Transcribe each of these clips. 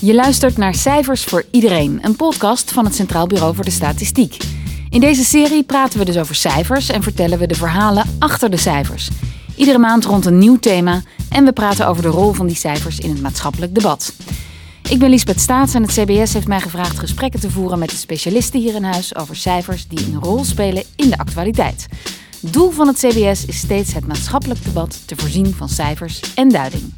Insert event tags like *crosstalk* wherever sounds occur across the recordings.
Je luistert naar Cijfers voor Iedereen, een podcast van het Centraal Bureau voor de Statistiek. In deze serie praten we dus over cijfers en vertellen we de verhalen achter de cijfers. Iedere maand rond een nieuw thema en we praten over de rol van die cijfers in het maatschappelijk debat. Ik ben Liesbeth Staats en het CBS heeft mij gevraagd gesprekken te voeren met de specialisten hier in huis over cijfers die een rol spelen in de actualiteit. Doel van het CBS is steeds het maatschappelijk debat te voorzien van cijfers en duiding.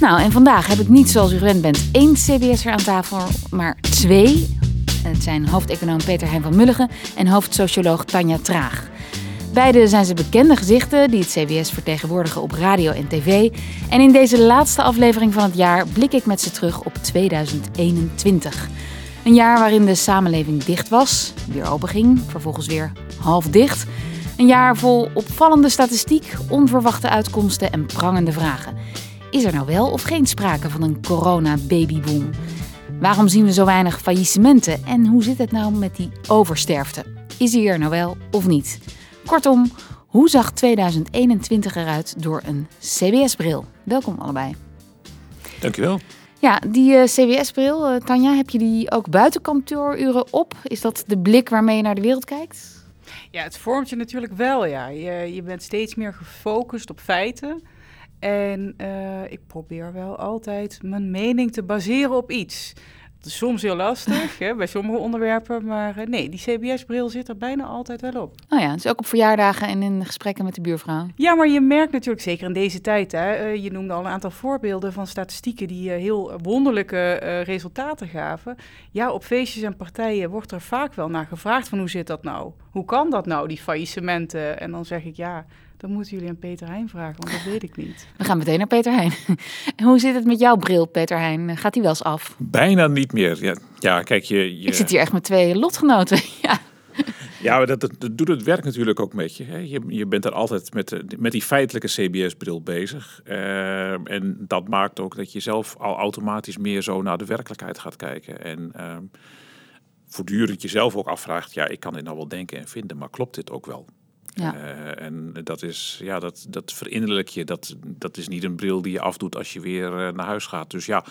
Nou, en vandaag heb ik niet zoals u gewend bent één CBS'er aan tafel, maar twee. Het zijn hoofdeconoom Peter Hein van Mulligen en hoofdsocioloog Tanja Traag. Beide zijn ze bekende gezichten die het CBS vertegenwoordigen op radio en tv. En in deze laatste aflevering van het jaar blik ik met ze terug op 2021. Een jaar waarin de samenleving dicht was, weer open ging, vervolgens weer half dicht. Een jaar vol opvallende statistiek, onverwachte uitkomsten en prangende vragen. Is er nou wel of geen sprake van een corona-babyboom? Waarom zien we zo weinig faillissementen en hoe zit het nou met die oversterfte? Is die er nou wel of niet? Kortom, hoe zag 2021 eruit door een CBS-bril? Welkom allebei. Dankjewel. Ja, die uh, CBS-bril, uh, Tanja, heb je die ook buiten kantooruren op? Is dat de blik waarmee je naar de wereld kijkt? Ja, het vormt je natuurlijk wel, ja. Je, je bent steeds meer gefocust op feiten. En uh, ik probeer wel altijd mijn mening te baseren op iets. Dat is soms heel lastig *laughs* hè, bij sommige onderwerpen, maar uh, nee, die CBS-bril zit er bijna altijd wel op. Oh ja, dus ook op verjaardagen en in gesprekken met de buurvrouw. Ja, maar je merkt natuurlijk, zeker in deze tijd, hè, uh, je noemde al een aantal voorbeelden van statistieken die heel wonderlijke resultaten gaven. Ja, op feestjes en partijen wordt er vaak wel naar gevraagd van hoe zit dat nou? Hoe kan dat nou, die faillissementen? En dan zeg ik ja, dan moeten jullie aan Peter Heijn vragen, want dat weet ik niet. *laughs* We gaan meteen naar Peter Heijn. En *laughs* hoe zit het met jouw bril, Peter Heijn? Gaat die wel eens af? Bijna niet meer. Ja, ja kijk, je, je... Ik zit hier echt met twee lotgenoten. *laughs* ja. Ja, dat, dat, dat, doet het werk natuurlijk ook met je. Hè. Je, je bent er altijd met, met die feitelijke CBS-bril bezig. Uh, en dat maakt ook dat je zelf al automatisch meer zo naar de werkelijkheid gaat kijken. En uh, voortdurend jezelf ook afvraagt, ja, ik kan dit nou wel denken en vinden, maar klopt dit ook wel? Ja. Uh, en dat is, ja, dat, dat verinnerlijk je. Dat, dat is niet een bril die je afdoet als je weer uh, naar huis gaat. Dus ja,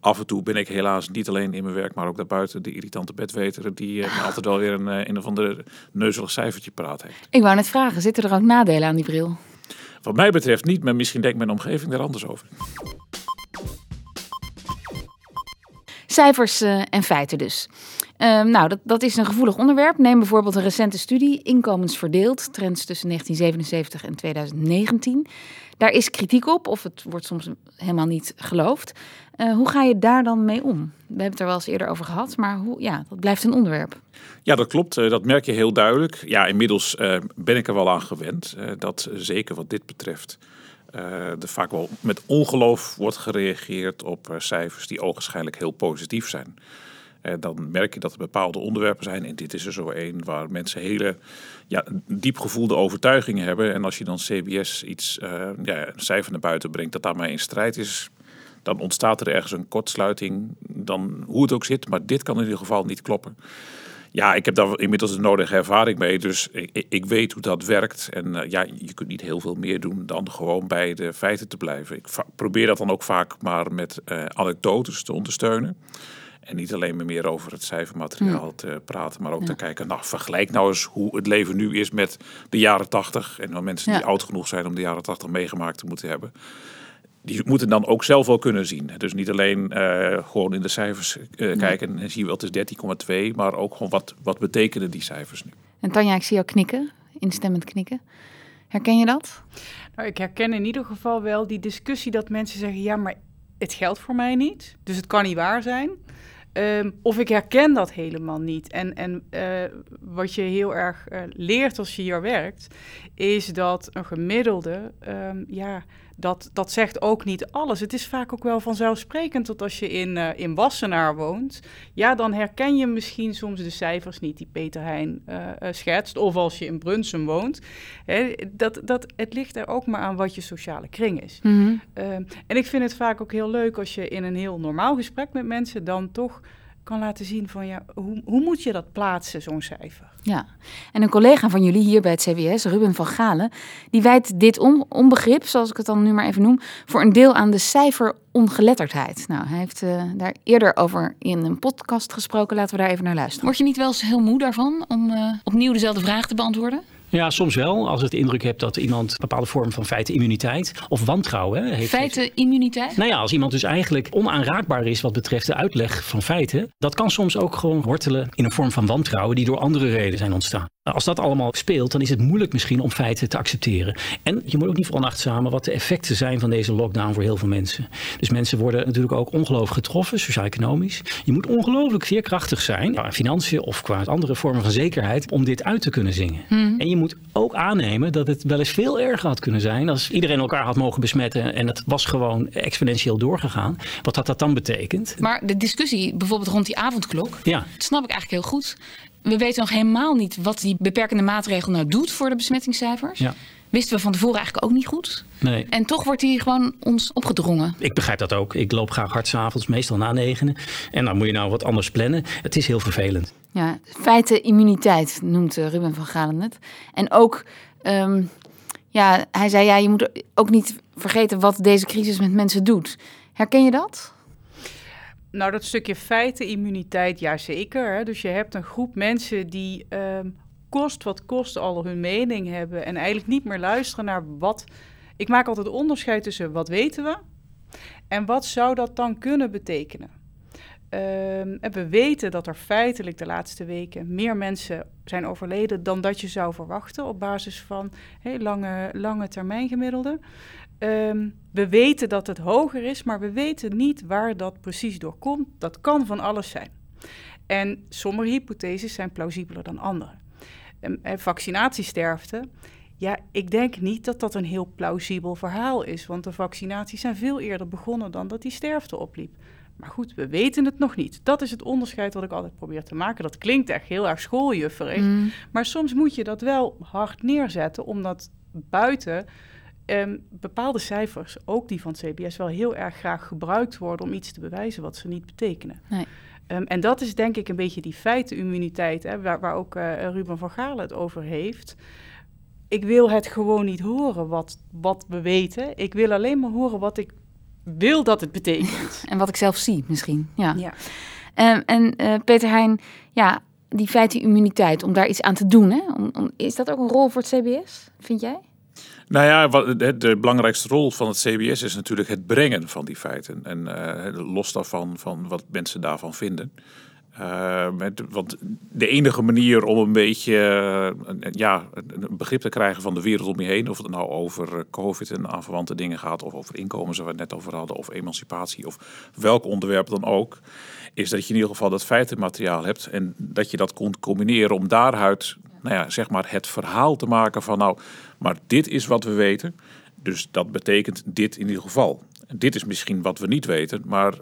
af en toe ben ik helaas niet alleen in mijn werk, maar ook daarbuiten de irritante bedweter die uh, altijd wel weer een, een of ander neuzelig cijfertje praat heeft. Ik wou net vragen, zitten er ook nadelen aan die bril? Wat mij betreft niet, maar misschien denkt mijn omgeving daar anders over. Cijfers en feiten dus. Um, nou, dat, dat is een gevoelig onderwerp. Neem bijvoorbeeld een recente studie, inkomensverdeeld, trends tussen 1977 en 2019. Daar is kritiek op, of het wordt soms helemaal niet geloofd. Uh, hoe ga je daar dan mee om? We hebben het er wel eens eerder over gehad, maar hoe, ja, dat blijft een onderwerp. Ja, dat klopt. Uh, dat merk je heel duidelijk. Ja, inmiddels uh, ben ik er wel aan gewend. dat zeker wat dit betreft. er vaak wel met ongeloof wordt gereageerd op cijfers die ogenschijnlijk heel positief zijn. En dan merk je dat er bepaalde onderwerpen zijn. En dit is er zo een waar mensen hele ja, diep gevoelde overtuigingen hebben. En als je dan CBS iets, uh, ja, een cijfer naar buiten brengt dat daarmee in strijd is. Dan ontstaat er ergens een kortsluiting. Dan hoe het ook zit. Maar dit kan in ieder geval niet kloppen. Ja, ik heb daar inmiddels de nodige ervaring mee. Dus ik, ik weet hoe dat werkt. En uh, ja, je kunt niet heel veel meer doen dan gewoon bij de feiten te blijven. Ik probeer dat dan ook vaak maar met uh, anekdotes te ondersteunen. En niet alleen maar meer over het cijfermateriaal ja. te praten, maar ook ja. te kijken, nou vergelijk nou eens hoe het leven nu is met de jaren tachtig. En dan mensen die oud genoeg zijn om de jaren tachtig meegemaakt te moeten hebben. Die moeten dan ook zelf wel kunnen zien. Dus niet alleen uh, gewoon in de cijfers uh, kijken en zie je wel het is 13,2, maar ook gewoon wat, wat betekenen die cijfers nu. En Tanja, ik zie jou knikken, instemmend knikken. Herken je dat? Nou, ik herken in ieder geval wel die discussie dat mensen zeggen, ja, maar het geldt voor mij niet, dus het kan niet waar zijn. Um, of ik herken dat helemaal niet. En, en uh, wat je heel erg uh, leert als je hier werkt, is dat een gemiddelde, um, ja, dat, dat zegt ook niet alles. Het is vaak ook wel vanzelfsprekend dat als je in, uh, in Wassenaar woont, ja, dan herken je misschien soms de cijfers niet die Peter Heijn schetst. Of als je in Brunsum woont. Hè, dat, dat, het ligt er ook maar aan wat je sociale kring is. Mm -hmm. um, en ik vind het vaak ook heel leuk als je in een heel normaal gesprek met mensen dan toch kan laten zien van ja, hoe, hoe moet je dat plaatsen, zo'n cijfer? Ja, en een collega van jullie hier bij het CBS, Ruben van Galen, die wijt dit on onbegrip, zoals ik het dan nu maar even noem, voor een deel aan de cijferongeletterdheid. Nou, hij heeft uh, daar eerder over in een podcast gesproken. Laten we daar even naar luisteren. Word je niet wel eens heel moe daarvan om uh, opnieuw dezelfde vraag te beantwoorden? Ja, soms wel. Als het de indruk hebt dat iemand een bepaalde vorm van feitenimmuniteit of wantrouwen heeft. Feitenimmuniteit? Nou ja, als iemand dus eigenlijk onaanraakbaar is wat betreft de uitleg van feiten, dat kan soms ook gewoon wortelen in een vorm van wantrouwen die door andere redenen zijn ontstaan. Als dat allemaal speelt, dan is het moeilijk misschien om feiten te accepteren. En je moet ook niet veronachtzamen wat de effecten zijn van deze lockdown voor heel veel mensen. Dus mensen worden natuurlijk ook ongelooflijk getroffen, sociaal-economisch. Je moet ongelooflijk veerkrachtig zijn, qua financiën of qua andere vormen van zekerheid, om dit uit te kunnen zingen. Hmm. En je moet ook aannemen dat het wel eens veel erger had kunnen zijn als iedereen elkaar had mogen besmetten en het was gewoon exponentieel doorgegaan. Wat had dat dan betekend? Maar de discussie bijvoorbeeld rond die avondklok, ja. dat snap ik eigenlijk heel goed. We weten nog helemaal niet wat die beperkende maatregel nou doet voor de besmettingscijfers. Ja. Wisten we van tevoren eigenlijk ook niet goed. Nee. En toch wordt die gewoon ons opgedrongen. Ik begrijp dat ook. Ik loop graag hard s'avonds, meestal na negenen. En dan moet je nou wat anders plannen. Het is heel vervelend. Ja, feiten immuniteit noemt eh, Ruben van Galen het. En ook, um, ja, hij zei ja, je moet ook niet vergeten wat deze crisis met mensen doet. Herken je dat? Nou, dat stukje feiten, immuniteit, ja zeker. Hè? Dus je hebt een groep mensen die um, kost wat kost al hun mening hebben en eigenlijk niet meer luisteren naar wat. Ik maak altijd onderscheid tussen wat weten we en wat zou dat dan kunnen betekenen. Um, en we weten dat er feitelijk de laatste weken meer mensen zijn overleden dan dat je zou verwachten op basis van lange, lange termijn gemiddelde. Um, we weten dat het hoger is, maar we weten niet waar dat precies door komt. Dat kan van alles zijn. En sommige hypotheses zijn plausibeler dan andere. En vaccinatiesterfte, ja, ik denk niet dat dat een heel plausibel verhaal is, want de vaccinaties zijn veel eerder begonnen dan dat die sterfte opliep. Maar goed, we weten het nog niet. Dat is het onderscheid wat ik altijd probeer te maken. Dat klinkt echt heel erg schooljufferig. Mm. Maar soms moet je dat wel hard neerzetten, omdat buiten um, bepaalde cijfers, ook die van CBS, wel heel erg graag gebruikt worden om iets te bewijzen wat ze niet betekenen. Nee. Um, en dat is denk ik een beetje die feitenimmuniteit, hè, waar, waar ook uh, Ruben van Galen het over heeft. Ik wil het gewoon niet horen wat, wat we weten. Ik wil alleen maar horen wat ik wil dat het betekent. *laughs* en wat ik zelf zie misschien, ja. ja. Um, en uh, Peter Heijn, ja, die feitenimmuniteit, om daar iets aan te doen, hè? Om, om, is dat ook een rol voor het CBS, vind jij? Nou ja, wat, de, belangrijkste rol van het CBS is natuurlijk het brengen van die feiten. En uh, los daarvan van wat mensen daarvan vinden. Uh, met, want de enige manier om een beetje uh, ja, een begrip te krijgen van de wereld om je heen, of het nou over COVID en aanverwante dingen gaat, of over inkomen, zoals we het net over hadden, of emancipatie, of welk onderwerp dan ook, is dat je in ieder geval dat feitenmateriaal hebt en dat je dat kunt combineren om daaruit nou ja, zeg maar het verhaal te maken van nou, maar dit is wat we weten. Dus dat betekent dit in ieder geval. Dit is misschien wat we niet weten, maar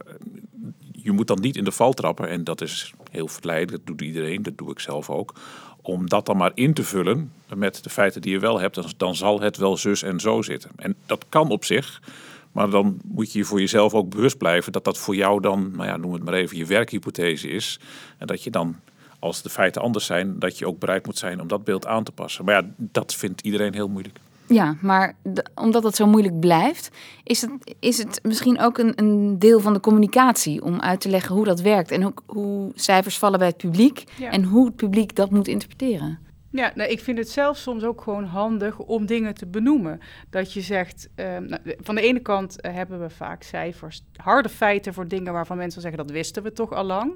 je moet dan niet in de val trappen. En dat is heel verleidelijk, dat doet iedereen, dat doe ik zelf ook. Om dat dan maar in te vullen met de feiten die je wel hebt, dan, zal het wel zus en zo zitten. En dat kan op zich, maar dan moet je voor jezelf ook bewust blijven dat dat voor jou dan, nou ja, noem het maar even, je werkhypothese is. En dat je dan als de feiten anders zijn, dat je ook bereid moet zijn om dat beeld aan te passen. Maar ja, dat vindt iedereen heel moeilijk. Ja, maar de, omdat het zo moeilijk blijft, is het, is het misschien ook een, een deel van de communicatie om uit te leggen hoe dat werkt en hoe, hoe cijfers vallen bij het publiek ja. en hoe het publiek dat moet interpreteren. Ja, nou, ik vind het zelf soms ook gewoon handig om dingen te benoemen. Dat je zegt, uh, nou, van de ene kant uh, hebben we vaak cijfers, harde feiten voor dingen waarvan mensen zeggen dat wisten we toch al lang.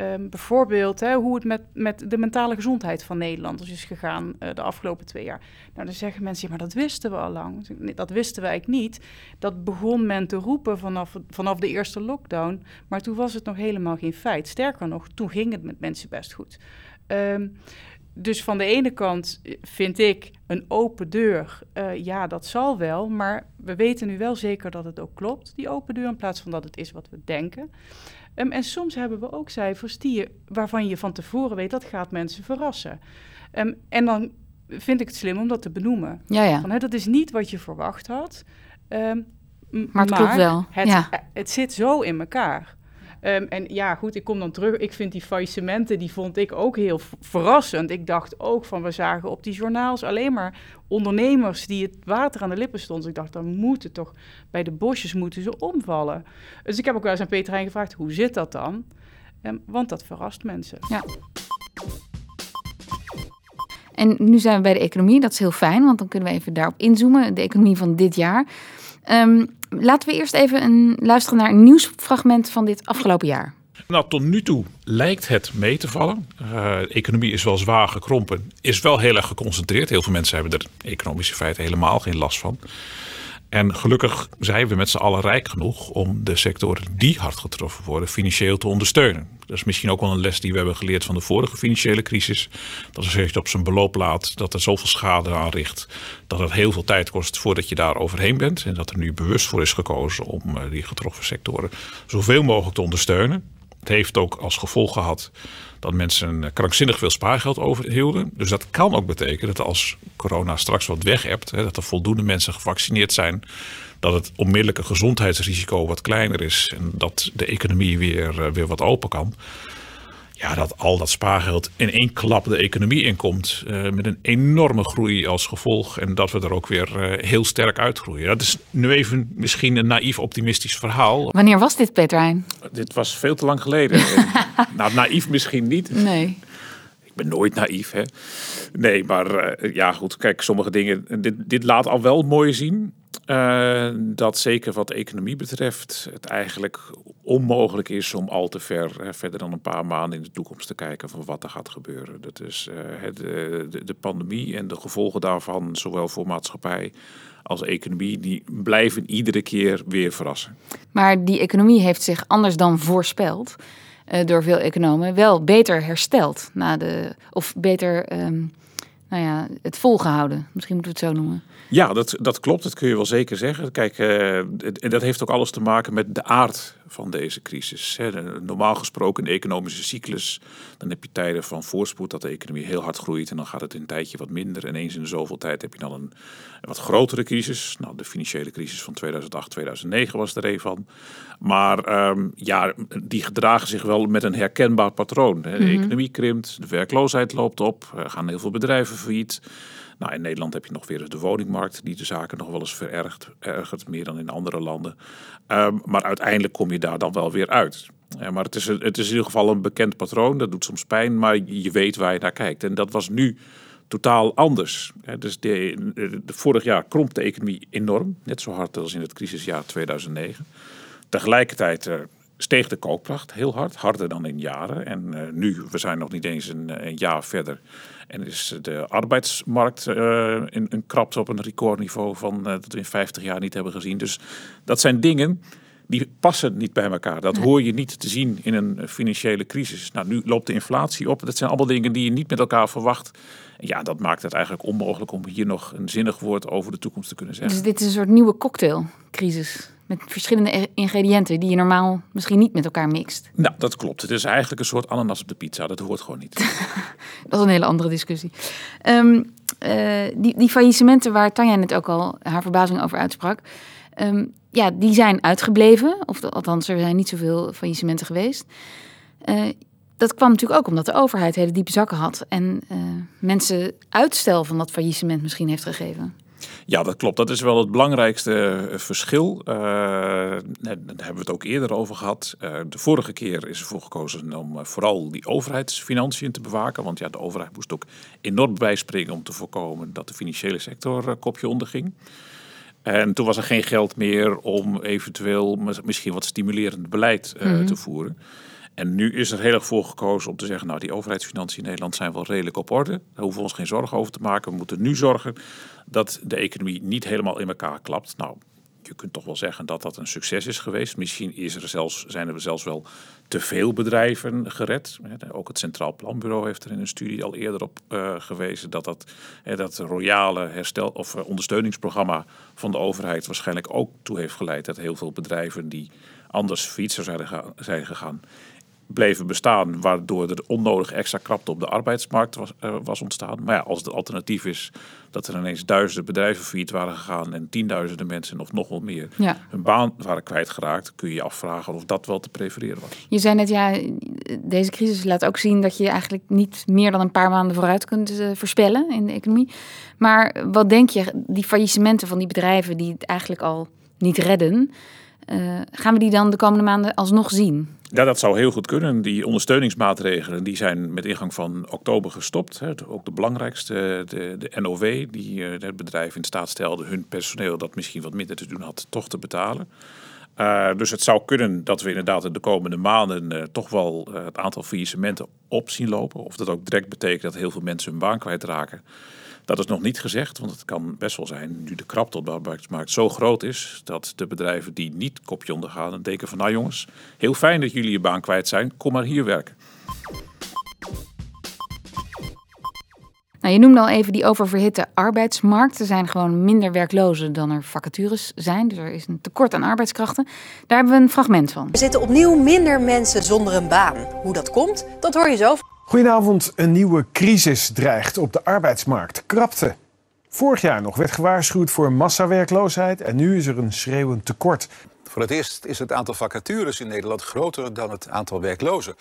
Um, bijvoorbeeld hè, hoe het met, met de mentale gezondheid van Nederlanders is gegaan uh, de afgelopen twee jaar. Nou, dan zeggen mensen, ja, maar dat wisten we al lang. Nee, dat wisten we eigenlijk niet. Dat begon men te roepen vanaf, vanaf de eerste lockdown, maar toen was het nog helemaal geen feit. Sterker nog, toen ging het met mensen best goed. Um, dus van de ene kant vind ik een open deur, uh, ja, dat zal wel, maar we weten nu wel zeker dat het ook klopt, die open deur, in plaats van dat het is wat we denken. Um, en soms hebben we ook cijfers die je, waarvan je van tevoren weet dat gaat mensen verrassen. Um, en dan vind ik het slim om dat te benoemen. Ja, ja. Van, hè, dat is niet wat je verwacht had. Um, maar het maar klopt wel. Het, ja. het zit zo in elkaar. Ehm, en ja, goed, ik kom dan terug. Ik vind die faillissementen, die vond ik ook heel verrassend. Ik dacht ook van, we zagen op die journaals alleen maar ondernemers die het water aan de lippen stonden. Dus ik dacht, dan moeten toch, bij de bosjes moeten ze omvallen. Dus ik heb ook wel eens aan Peter Heijn gevraagd, hoe zit dat dan? Um, want dat verrast mensen. Ja. En nu zijn we bij de economie. Dat is heel fijn, want dan kunnen we even daarop inzoomen. De economie van dit jaar. Um, laten we eerst even luisteren naar een nieuwsfragment van dit afgelopen jaar. Nou, tot nu toe lijkt het mee te vallen. De economie is wel zwaar gekrompen, is wel heel erg geconcentreerd. Heel veel mensen hebben er economische feiten helemaal geen last van. En gelukkig zijn we met z'n allen rijk genoeg om de sectoren die hard getroffen worden financieel te ondersteunen. Dat is misschien ook wel een les die we hebben geleerd van de vorige financiële crisis. Dat als je het op zijn beloop laat, dat er zoveel schade aanricht, dat het heel veel tijd kost voordat je daar overheen bent. En dat er nu bewust voor is gekozen om eh, die getroffen sectoren zoveel mogelijk te ondersteunen. Het heeft ook als gevolg gehad dat mensen krankzinnig veel spaargeld overhielden. Dus dat kan ook betekenen dat als corona straks wat weg hebt, dat er voldoende mensen gevaccineerd zijn, dat het onmiddellijke gezondheidsrisico wat kleiner is en dat de economie weer, eh, weer wat open kan ja, dat al dat spaargeld in één klap de economie inkomt. Uh, met een enorme groei als gevolg. En dat we er ook weer uh, heel sterk uitgroeien. Dat is nu even misschien een naïef optimistisch verhaal. Wanneer was dit, Petrijn? Dit was veel te lang geleden. *laughs* nou, naïef misschien niet. Nee. Ik ben nooit naïef, hè. Nee, maar uh, ja, goed. Kijk, sommige dingen... Dit, dit laat al wel mooi zien uh, dat zeker wat economie betreft het eigenlijk onmogelijk is om al te ver, verder dan een paar maanden in de toekomst te kijken van wat er gaat gebeuren. Dat is de, de, de, pandemie en de gevolgen daarvan, zowel voor maatschappij als economie, die blijven iedere keer weer verrassen. Maar die economie heeft zich anders dan voorspeld door veel economen wel beter hersteld na de, of beter um, nou ja, het volgehouden. Misschien moeten we het zo noemen. Ja, dat, dat klopt. Dat kun je wel zeker zeggen. Kijk, uh, dat heeft ook alles te maken met de aard van deze crisis. Normaal gesproken in de economische cyclus, dan heb je tijden van voorspoed dat de economie heel hard groeit en dan gaat het een tijdje wat minder. En eens in de zoveel tijd heb je dan een, wat grotere crisis. Nou, de financiële crisis van 2008, 2009 was er een van. Maar um, ja, die gedragen zich wel met een herkenbaar patroon. De mhm. economie krimpt, de werkloosheid loopt op, er gaan heel veel bedrijven failliet. Nou, in Nederland heb je nog weer de woningmarkt die de zaken nog wel eens verergt, ergert, meer dan in andere landen. Um, maar uiteindelijk kom je daar dan wel weer uit. Maar het is, het is in ieder geval een bekend patroon. Dat doet soms pijn, maar je weet waar je naar kijkt. En dat was nu totaal anders. dus de, vorig jaar kromp de economie enorm. Net zo hard als in het crisisjaar 2009. Tegelijkertijd uh, steeg de koopkracht heel hard. Harder dan in jaren. En uh, nu, we zijn nog niet eens een, een jaar verder en is de arbeidsmarkt uh, in, een krapt op een recordniveau van uh, dat we in 50 jaar niet hebben gezien. Dus dat zijn dingen die passen niet bij elkaar. Dat hoor je niet te zien in een financiële crisis. Nou, nu loopt de inflatie op. Dat zijn allemaal dingen die je niet met elkaar verwacht. Ja, dat maakt het eigenlijk onmogelijk om hier nog een zinnig woord over de toekomst te kunnen zeggen. Dus dit is een soort nieuwe cocktailcrisis? Met verschillende ingrediënten die je normaal misschien niet met elkaar mixt. Nou, dat klopt. Het is eigenlijk een soort ananas op de pizza. Dat hoort gewoon niet. *laughs* dat is een hele andere discussie. Um, uh, die, die faillissementen waar Tanja net ook al haar verbazing over uitsprak. Um, ja, die zijn uitgebleven. Of althans, er zijn niet zoveel faillissementen geweest. Uh, dat kwam natuurlijk ook omdat de overheid hele diepe zakken had. En uh, mensen uitstel van dat faillissement misschien heeft gegeven. Ja, dat klopt. Dat is wel het belangrijkste eh, verschil. Uh, daar hebben we het ook eerder over gehad. Uh, de vorige keer is ervoor gekozen om vooral die overheidsfinanciën te bewaken. Want ja, de overheid moest ook enorm bijspringen om te voorkomen dat de financiële sector kopje onderging. En toen was er geen geld meer om eventueel misschien wat stimulerend beleid mm -hmm. te voeren. En nu is er heel erg voor gekozen om te zeggen, nou die overheidsfinanciën in Nederland zijn wel redelijk op orde. Daar hoeven we ons geen zorgen over te maken. We moeten nu zorgen dat de economie niet helemaal in elkaar klapt. Nou, je kunt toch wel zeggen dat dat een succes is geweest. Misschien is er zelfs, zijn er zelfs wel te veel bedrijven gered. Ook het Centraal Planbureau heeft er in een studie al eerder op uh, gewezen dat dat, dat royale herstel- of uh, ondersteuningsprogramma van de overheid waarschijnlijk ook toe heeft geleid dat heel veel bedrijven die anders fietsen zijn gegaan, bleven bestaan, waardoor er onnodig extra krapte op de arbeidsmarkt was, uh, was ontstaan. Maar ja, als het alternatief is dat er ineens duizenden bedrijven failliet waren gegaan en tienduizenden mensen of nog wel meer Ja. hun baan waren kwijtgeraakt, kun je je afvragen of dat wel te prefereren was. Je zei net, ja, deze crisis laat ook zien dat je eigenlijk niet meer dan een paar maanden vooruit kunt eh, voorspellen in de economie. Maar wat denk je, die faillissementen van die bedrijven die het eigenlijk al niet redden, eh, gaan we die dan de komende maanden alsnog zien? Ja, dat zou heel goed kunnen. Die ondersteuningsmaatregelen die zijn met ingang van oktober gestopt. Ook de belangrijkste, de, de NOW, die eh, het bedrijf in staat stelde hun personeel dat misschien wat minder te doen had, toch te betalen. Uh, dus het zou kunnen dat we inderdaad in de komende maanden toch wel het aantal faillissementen op zien lopen. Of dat ook direct betekent dat heel veel mensen hun baan kwijtraken. Dat is nog niet gezegd, want het kan best wel zijn, nu de krapte op de arbeidsmarkt zo groot is, dat de bedrijven die niet kopje ondergaan en denken van nou jongens, heel fijn dat jullie je baan kwijt zijn, kom maar hier werken. Nou, je noemde al even die oververhitte arbeidsmarkt. Er zijn gewoon minder werklozen dan er vacatures zijn. Dus er is een tekort aan arbeidskrachten. Daar hebben we een fragment van. Er zitten opnieuw minder mensen zonder een baan. Hoe dat komt, dat hoor je zo. Goedenavond. Een nieuwe crisis dreigt op de arbeidsmarkt. Krapte. Vorig jaar nog werd gewaarschuwd voor massawerkloosheid en nu is er een schreeuwend tekort. Voor het eerst is het aantal vacatures in Nederland groter dan het aantal werklozen.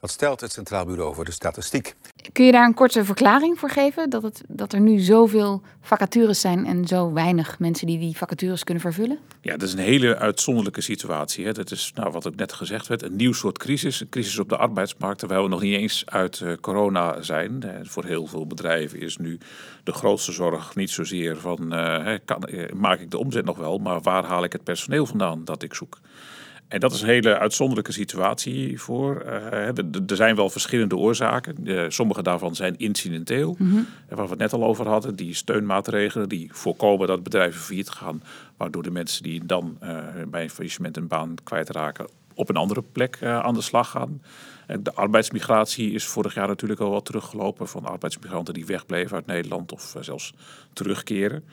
Dat stelt het Centraal Bureau voor de Statistiek. Kun je daar een korte verklaring voor geven? Dat, het, dat er nu zoveel vacatures zijn en zo weinig mensen die die vacatures kunnen vervullen? Ja, dat is een hele uitzonderlijke situatie. Hè. Dat is, nou, wat ook net gezegd werd, een nieuw soort crisis. Een crisis op de arbeidsmarkt, terwijl we nog niet eens uit uh, corona zijn. Uh, voor heel veel bedrijven is nu de grootste zorg niet zozeer van... Uh, kan, maak ik de omzet nog wel, maar waar haal ik het personeel vandaan dat ik zoek? En dat is een hele uitzonderlijke situatie voor. Uh, er zijn wel verschillende oorzaken. Uh, sommige daarvan zijn incidenteel. Mm-hmm. Waar we het net al over hadden. Die steunmaatregelen die voorkomen dat bedrijven failliet gaan. Waardoor de mensen die dan bij een faillissement een baan kwijtraken... op een andere plek aan de slag gaan. De arbeidsmigratie is vorig jaar natuurlijk al wat teruggelopen. Van arbeidsmigranten die wegbleven uit Nederland of zelfs terugkeren.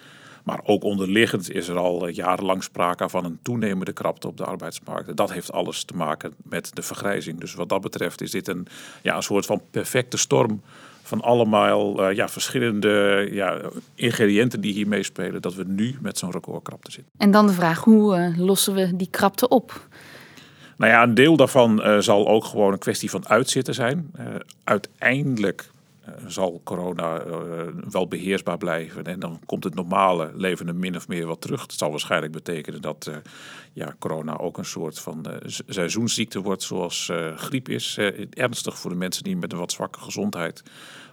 Maar ook onderliggend is er al jarenlang sprake van een toenemende krapte op de arbeidsmarkt. Dat heeft alles te maken met de vergrijzing. Dus wat dat betreft is dit een, ja, een soort van perfecte storm van allemaal uh, ja, verschillende ja, ingrediënten die hier meespelen. Dat we nu met zo'n recordkrapte zitten. En dan de vraag, hoe uh, lossen we die krapte op? Nou ja, een deel daarvan uh, zal ook gewoon een kwestie van uitzitten zijn. uiteindelijk zal corona uh, wel beheersbaar blijven. En dan komt het normale leven er min of meer wat terug. Het zal waarschijnlijk betekenen dat uh, ja, corona ook een soort van seizoensziekte wordt, zoals griep is. ernstig voor de mensen die met een wat zwakke gezondheid.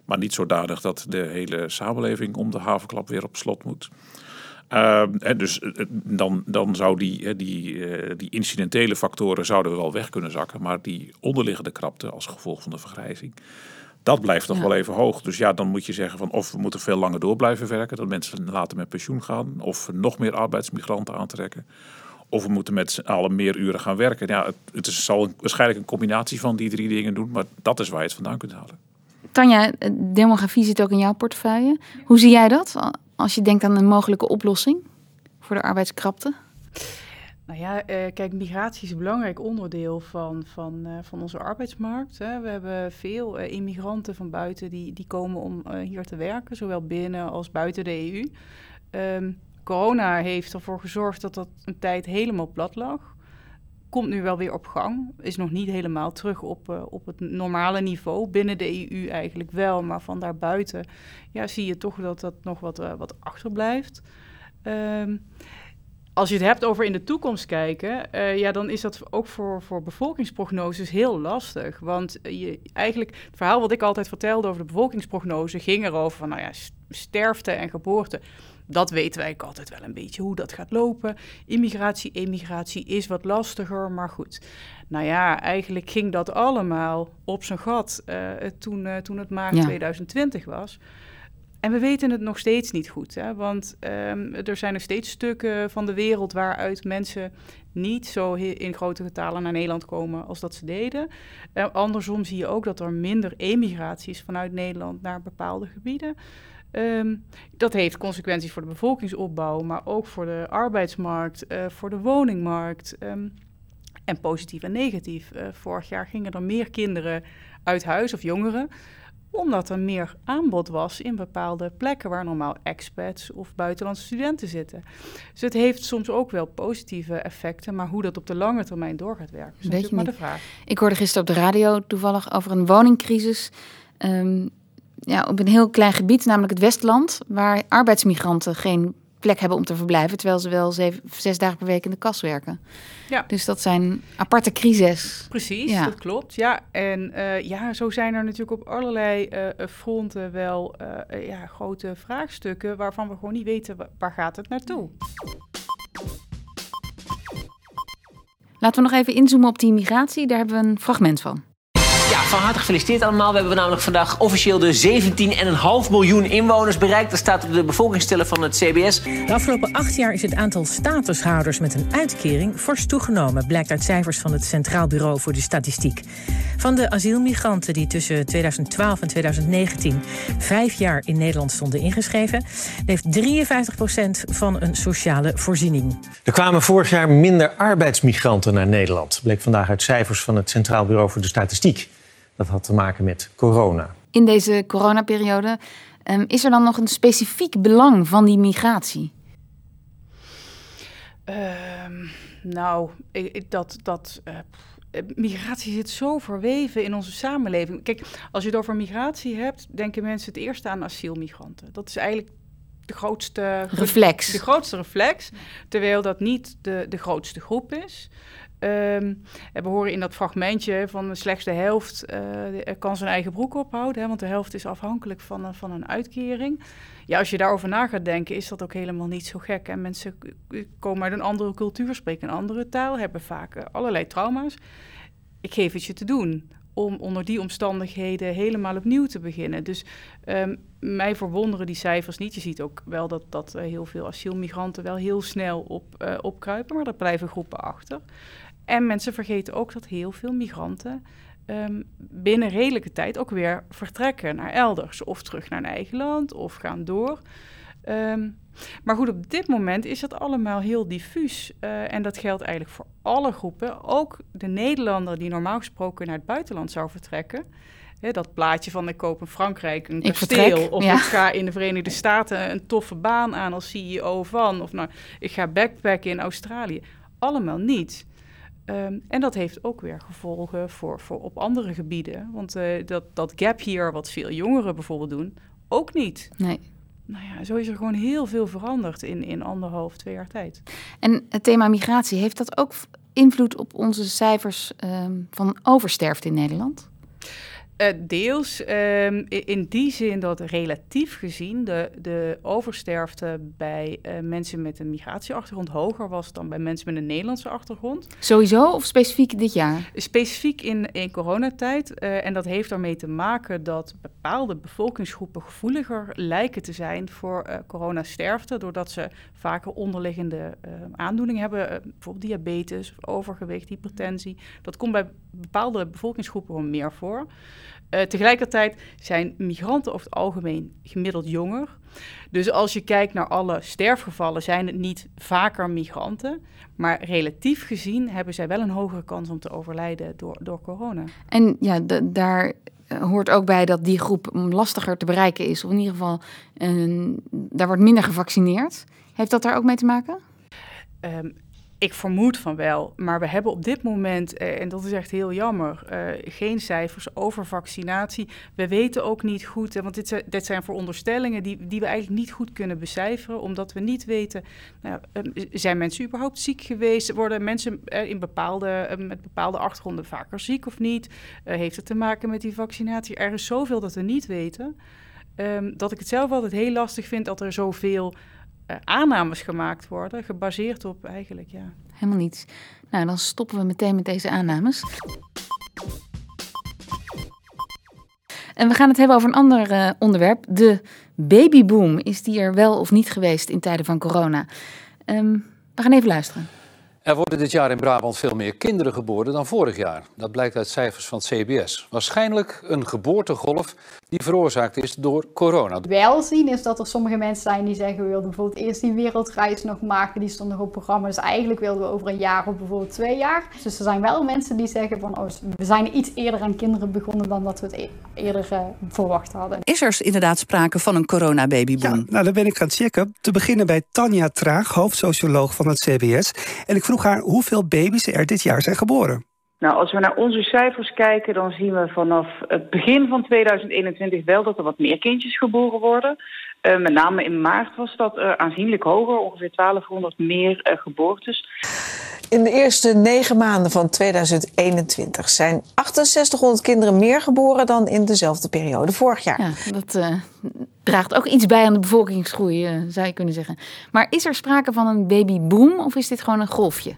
Maar niet zodanig dat de hele samenleving om de havenklap weer op slot moet. Uh, dus dan, dan zou die, die, die incidentele factoren zouden wel weg kunnen zakken. Maar die onderliggende krapte als gevolg van de vergrijzing, dat blijft toch ja. wel even hoog. Dus ja, dan moet je zeggen van of we moeten veel langer door blijven werken. Dat mensen later met pensioen gaan. Of we nog meer arbeidsmigranten aantrekken. Of we moeten met z'n allen meer uren gaan werken. Ja, het, het is, zal een, waarschijnlijk een combinatie van die drie dingen doen. Maar dat is waar je het vandaan kunt halen. Tanja, demografie zit ook in jouw portefeuille. Hoe zie jij dat als je denkt aan een mogelijke oplossing voor de arbeidskrapte? Nou ja, uh, kijk, migratie is een belangrijk onderdeel van, van, uh, van onze arbeidsmarkt. Hè. We hebben veel uh, immigranten van buiten die, die komen om hier te werken, zowel binnen als buiten de EU. Um, corona heeft ervoor gezorgd dat dat een tijd helemaal plat lag. Komt nu wel weer op gang. Is nog niet helemaal terug op, op het normale niveau. Binnen de EU eigenlijk wel, maar van daarbuiten ja, zie je toch dat dat nog wat, wat achterblijft. Um, als je het hebt over in de toekomst kijken, uh, ja, dan is dat ook voor, voor bevolkingsprognoses heel lastig. Want je, eigenlijk, het verhaal wat ik altijd vertelde over de bevolkingsprognose ging erover van, nou ja, sterfte en geboorte. Dat weten wij altijd wel een beetje hoe dat gaat lopen. Immigratie, emigratie is wat lastiger, maar goed. Nou ja, eigenlijk ging dat allemaal op zijn gat uh, toen, uh, toen het maart ja. 2020 was. En we weten het nog steeds niet goed, hè? want um, er zijn nog steeds stukken van de wereld waaruit mensen niet zo in grote getalen naar Nederland komen als dat ze deden. Uh, andersom zie je ook dat er minder emigraties vanuit Nederland naar bepaalde gebieden. Um, dat heeft consequenties voor de bevolkingsopbouw, maar ook voor de arbeidsmarkt, uh, voor de woningmarkt. Um, En positief en negatief. Uh, vorig jaar gingen er meer kinderen uit huis of jongeren omdat er meer aanbod was in bepaalde plekken waar normaal expats of buitenlandse studenten zitten. Dus het heeft soms ook wel positieve effecten, maar hoe dat op de lange termijn door gaat werken, is natuurlijk maar de vraag. Ik hoorde gisteren op de radio toevallig over een woningcrisis. Um, ja, op een heel klein gebied, namelijk het Westland, waar arbeidsmigranten geen plek hebben om te verblijven, terwijl ze wel zeven, zes dagen per week in de kas werken. Ja. Dus dat zijn aparte crises. Precies, ja. dat klopt. Ja, en uh, ja, zo zijn er natuurlijk op allerlei uh, fronten wel uh, ja, grote vraagstukken waarvan we gewoon niet weten waar gaat het naartoe. Laten we nog even inzoomen op die migratie. Daar hebben we een fragment van. Van harte gefeliciteerd allemaal. We hebben namelijk vandaag officieel de 17,5 miljoen inwoners bereikt. Dat staat op de bevolkingstellen van het CBS. De afgelopen acht jaar is het aantal statushouders met een uitkering fors toegenomen, blijkt uit cijfers van het Centraal Bureau voor de Statistiek. Van de asielmigranten die tussen 2012 en 2019 vijf jaar in Nederland stonden ingeschreven, leeft 53% van een sociale voorziening. Er kwamen vorig jaar minder arbeidsmigranten naar Nederland, bleek vandaag uit cijfers van het Centraal Bureau voor de Statistiek. Dat had te maken met corona. In deze coronaperiode um, is er dan nog een specifiek belang van die migratie? Uh, nou, ik, dat, dat uh, migratie zit zo verweven in onze samenleving. Kijk, als je het over migratie hebt, denken mensen het eerst aan asielmigranten. Dat is eigenlijk de grootste reflex. De grootste reflex, terwijl dat niet de, de grootste groep is. Um, we horen in dat fragmentje van de slechtste helft uh, kan zijn eigen broek ophouden, hè, want de helft is afhankelijk van, van een uitkering. Ja, als je daarover na gaat denken, is dat ook helemaal niet zo gek. En mensen komen uit een andere cultuur, spreken een andere taal, hebben vaak eh, allerlei trauma's. Ik geef het je te doen om onder die omstandigheden helemaal opnieuw te beginnen. Dus um, mij verwonderen die cijfers niet. Je ziet ook wel dat, dat uh, heel veel asielmigranten wel heel snel op, opkruipen, maar er blijven groepen achter. En mensen vergeten ook dat heel veel migranten um, binnen redelijke tijd ook weer vertrekken naar elders. Of terug naar een eigen land of gaan door. Um, maar goed, op dit moment is dat allemaal heel diffuus. Uh, en dat geldt eigenlijk voor alle groepen. Ook de Nederlander die normaal gesproken naar het buitenland zou vertrekken. Hè, dat plaatje van ik koop in Frankrijk een ik kasteel. Vertrek, of ja. ik ga in de Verenigde Staten een toffe baan aan als CEO van. Of nou, ik ga backpacken in Australië. Allemaal niet. Um, en dat heeft ook weer gevolgen voor, voor op andere gebieden. Want uh, dat, dat gap hier, wat veel jongeren bijvoorbeeld doen, ook niet. Nee. Nou ja, zo is er gewoon heel veel veranderd in, in anderhalf, twee jaar tijd. En het thema migratie, heeft dat ook invloed op onze cijfers um, van oversterfte in Nederland? Uh, deels. Um, in die zin dat relatief gezien de, de oversterfte bij uh, mensen met een migratieachtergrond hoger was dan bij mensen met een Nederlandse achtergrond. Sowieso of specifiek dit jaar? Specifiek in, in coronatijd. Uh, en dat heeft ermee te maken dat bepaalde bevolkingsgroepen gevoeliger lijken te zijn voor coronasterfte. Doordat ze vaker onderliggende aandoeningen hebben. bijvoorbeeld diabetes, overgewicht, hypertensie. Dat komt bij bepaalde bevolkingsgroepen gewoon meer voor. Uh, tegelijkertijd zijn migranten over het algemeen gemiddeld jonger. Dus als je kijkt naar alle sterfgevallen, zijn het niet vaker migranten. Maar relatief gezien hebben zij wel een hogere kans om te overlijden door, door corona. En ja, daar hoort ook bij dat die groep lastiger te bereiken is. Of in ieder geval, daar wordt minder gevaccineerd. Heeft dat daar ook mee te maken? Um, ik vermoed van wel, maar we hebben op dit moment, eh, en dat is echt heel jammer, eh, geen cijfers over vaccinatie. We weten ook niet goed, want dit, zijn veronderstellingen die, die we eigenlijk niet goed kunnen becijferen, omdat we niet weten, nou, uh, zijn mensen überhaupt ziek geweest? Worden mensen in bepaalde, met bepaalde achtergronden vaker ziek of niet? heeft het te maken met die vaccinatie? Er is zoveel dat we niet weten, ehm, dat ik het zelf altijd heel lastig vind dat er zoveel aannames gemaakt worden, gebaseerd op eigenlijk, ja. Helemaal niets. Nou, dan stoppen we meteen met deze aannames. En we gaan het hebben over een ander uh, onderwerp. De babyboom. Is die er wel of niet geweest in tijden van corona? Um, we gaan even luisteren. Er worden dit jaar in Brabant veel meer kinderen geboren dan vorig jaar. Dat blijkt uit cijfers van het CBS. Waarschijnlijk een geboortegolf die veroorzaakt is door corona. Wel zien is dat er sommige mensen zijn die zeggen we wilden bijvoorbeeld eerst die wereldreis nog maken. Die stond nog op programma. Dus eigenlijk wilden we over een jaar of bijvoorbeeld twee jaar. Dus er zijn wel mensen die zeggen van oh, we zijn iets eerder aan kinderen begonnen dan dat we het e- eerder uh, verwacht hadden. Is er inderdaad sprake van een coronababyboom? Ja, nou, dat ben ik gaan checken. Te beginnen bij Tanja Traag, hoofdsocioloog van het CBS. En ik vroeg haar hoeveel baby's er dit jaar zijn geboren. Nou, als we naar onze cijfers kijken, dan zien we vanaf het begin van 2021 wel dat er wat meer kindjes geboren worden. Uh, met name in maart was dat uh, aanzienlijk hoger, ongeveer 1200 meer uh, geboortes. In de eerste negen maanden van 2021 zijn 6800 kinderen meer geboren dan in dezelfde periode vorig jaar. Ja, dat draagt ook iets bij aan de bevolkingsgroei, zou je kunnen zeggen. Maar is er sprake van een babyboom of is dit gewoon een golfje?